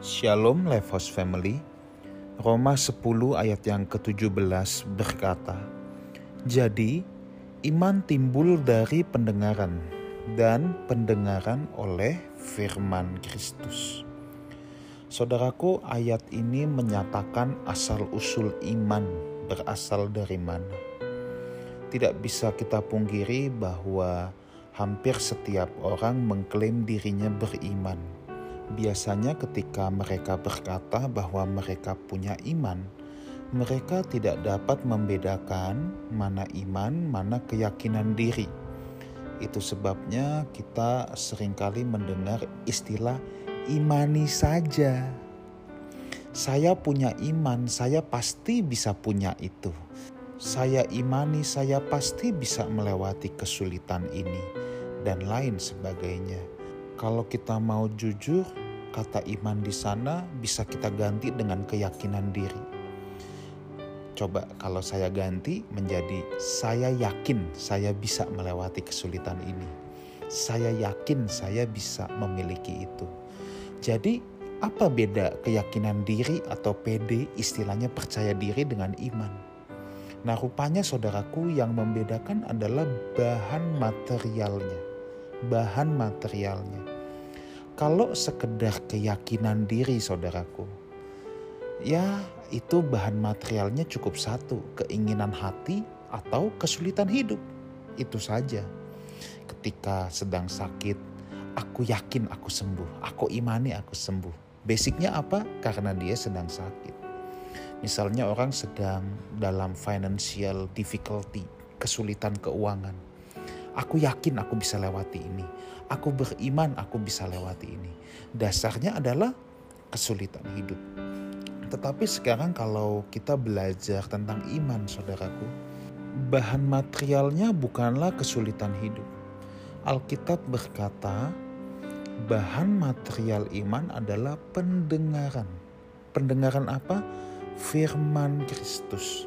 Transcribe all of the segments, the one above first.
Shalom Levos Family. Roma 10 ayat yang ke-17 berkata Jadi iman timbul dari pendengaran dan pendengaran oleh firman Kristus. Saudaraku ayat ini menyatakan asal-usul iman berasal dari mana. Tidak bisa kita pungkiri bahwa hampir setiap orang mengklaim dirinya beriman Biasanya, ketika mereka berkata bahwa mereka punya iman, mereka tidak dapat membedakan mana iman, mana keyakinan diri. Itu sebabnya kita sering kali mendengar istilah "imani saja". Saya punya iman, saya pasti bisa punya itu. Saya imani, saya pasti bisa melewati kesulitan ini, dan lain sebagainya kalau kita mau jujur, kata iman di sana bisa kita ganti dengan keyakinan diri. Coba kalau saya ganti menjadi saya yakin saya bisa melewati kesulitan ini. Saya yakin saya bisa memiliki itu. Jadi apa beda keyakinan diri atau PD istilahnya percaya diri dengan iman? Nah rupanya saudaraku yang membedakan adalah bahan materialnya. Bahan materialnya kalau sekedar keyakinan diri saudaraku, ya itu bahan materialnya cukup satu, keinginan hati atau kesulitan hidup. Itu saja. Ketika sedang sakit, aku yakin aku sembuh, aku imani aku sembuh. Basicnya apa? Karena dia sedang sakit. Misalnya orang sedang dalam financial difficulty, kesulitan keuangan. Aku yakin aku bisa lewati ini Aku beriman aku bisa lewati ini. Dasarnya adalah kesulitan hidup. Tetapi sekarang kalau kita belajar tentang iman saudaraku, bahan materialnya bukanlah kesulitan hidup. Alkitab berkata, bahan material iman adalah pendengaran. Pendengaran apa? Firman Kristus.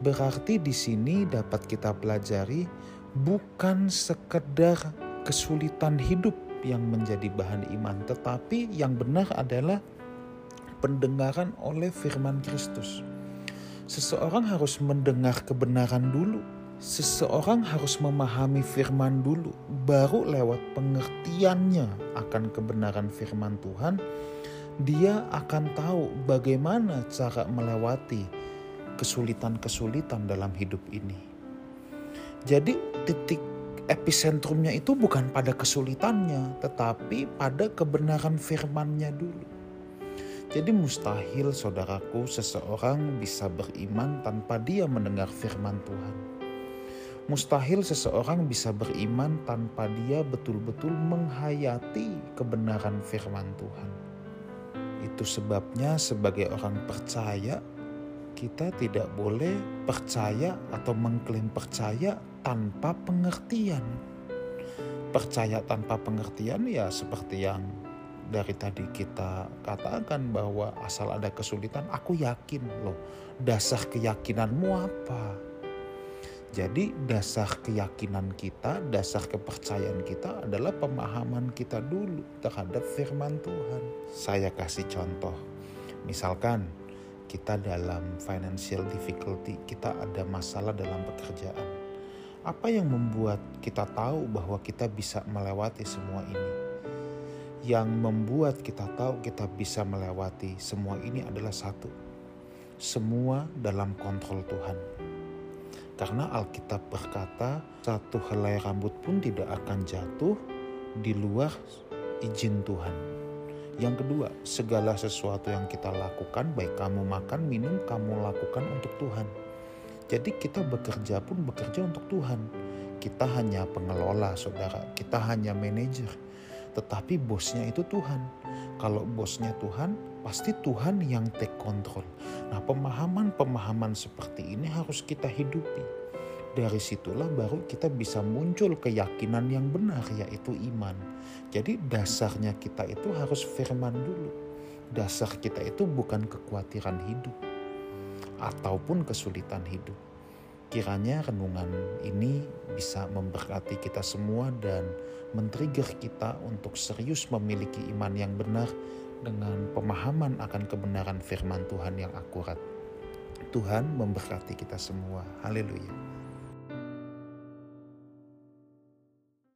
Berarti di sini dapat kita pelajari bukan sekedar kesulitan hidup yang menjadi bahan iman, tetapi yang benar adalah pendengaran oleh firman Kristus. Seseorang harus mendengar kebenaran dulu. Seseorang harus memahami firman dulu, baru lewat pengertiannya akan kebenaran firman Tuhan, dia akan tahu bagaimana cara melewati kesulitan-kesulitan dalam hidup ini. Jadi, titik epicentrumnya itu bukan pada kesulitannya, tetapi pada kebenaran firmannya dulu. Jadi mustahil saudaraku seseorang bisa beriman tanpa dia mendengar firman Tuhan. Mustahil seseorang bisa beriman tanpa dia betul-betul menghayati kebenaran firman Tuhan. Itu sebabnya sebagai orang percaya kita tidak boleh percaya atau mengklaim percaya tanpa pengertian. Percaya tanpa pengertian ya seperti yang dari tadi kita katakan bahwa asal ada kesulitan aku yakin loh dasar keyakinanmu apa? Jadi dasar keyakinan kita dasar kepercayaan kita adalah pemahaman kita dulu terhadap firman Tuhan. Saya kasih contoh. Misalkan kita dalam financial difficulty, kita ada masalah dalam pekerjaan. Apa yang membuat kita tahu bahwa kita bisa melewati semua ini? Yang membuat kita tahu kita bisa melewati semua ini adalah satu. Semua dalam kontrol Tuhan. Karena Alkitab berkata, satu helai rambut pun tidak akan jatuh di luar izin Tuhan. Yang kedua, segala sesuatu yang kita lakukan, baik kamu makan, minum, kamu lakukan untuk Tuhan. Jadi kita bekerja pun bekerja untuk Tuhan. Kita hanya pengelola, saudara. Kita hanya manajer. Tetapi bosnya itu Tuhan. Kalau bosnya Tuhan, pasti Tuhan yang take control. Nah pemahaman-pemahaman seperti ini harus kita hidupi dari situlah baru kita bisa muncul keyakinan yang benar yaitu iman. Jadi dasarnya kita itu harus firman dulu. Dasar kita itu bukan kekhawatiran hidup ataupun kesulitan hidup. Kiranya renungan ini bisa memberkati kita semua dan men-trigger kita untuk serius memiliki iman yang benar dengan pemahaman akan kebenaran firman Tuhan yang akurat. Tuhan memberkati kita semua. Haleluya.